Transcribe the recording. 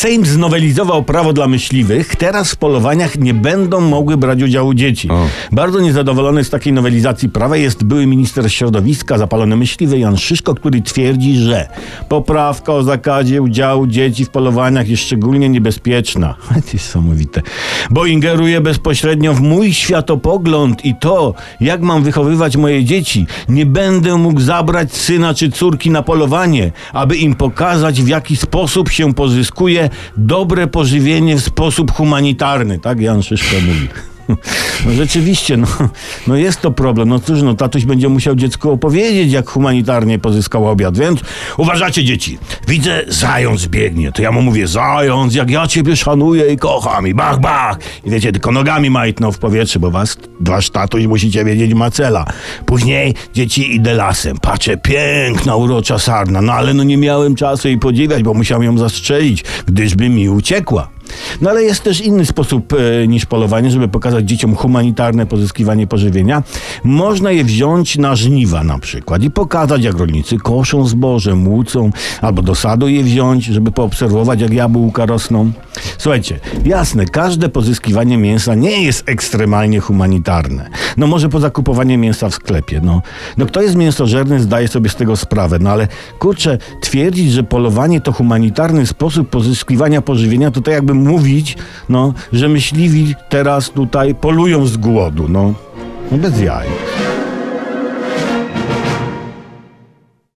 Sejm znowelizował prawo dla myśliwych. Teraz w polowaniach nie będą mogły brać udziału dzieci. O. Bardzo niezadowolony z takiej nowelizacji prawa jest były minister środowiska, zapalony myśliwy Jan Szyszko, który twierdzi, że poprawka o zakazie udziału dzieci w polowaniach jest szczególnie niebezpieczna. To jest niesamowite. Bo ingeruje bezpośrednio w mój światopogląd i to, jak mam wychowywać moje dzieci. Nie będę mógł zabrać syna czy córki na polowanie, aby im pokazać, w jaki sposób się pozyskuje dobre pożywienie w sposób humanitarny. Tak Jan Szyszko mówi. No rzeczywiście, no, no jest to problem. No cóż, no tatuś będzie musiał dziecku opowiedzieć, jak humanitarnie pozyskał obiad, więc uważacie dzieci. Widzę, zając biegnie. To ja mu mówię, zając, jak ja ciebie szanuję i kocham i bach, bach. I wiecie, tylko nogami majtną w powietrze, bo was, wasz tatuś musicie wiedzieć macela. Później dzieci idę lasem. Patrzę, piękna, urocza sarna. No ale no nie miałem czasu jej podziwiać, bo musiałem ją zastrzelić, gdyżby mi uciekła. No ale jest też inny sposób e, niż polowanie, żeby pokazać dzieciom humanitarne pozyskiwanie pożywienia. Można je wziąć na żniwa na przykład i pokazać, jak rolnicy koszą zboże, młócą, albo do sadu je wziąć, żeby poobserwować, jak jabłka rosną. Słuchajcie, jasne, każde pozyskiwanie mięsa nie jest ekstremalnie humanitarne. No może poza kupowaniem mięsa w sklepie, no. No kto jest mięsożerny, zdaje sobie z tego sprawę, no ale kurczę, twierdzić, że polowanie to humanitarny sposób pozyskiwania pożywienia, to tak jakby mówić, no, że myśliwi teraz tutaj polują z głodu, no. No bez jaj.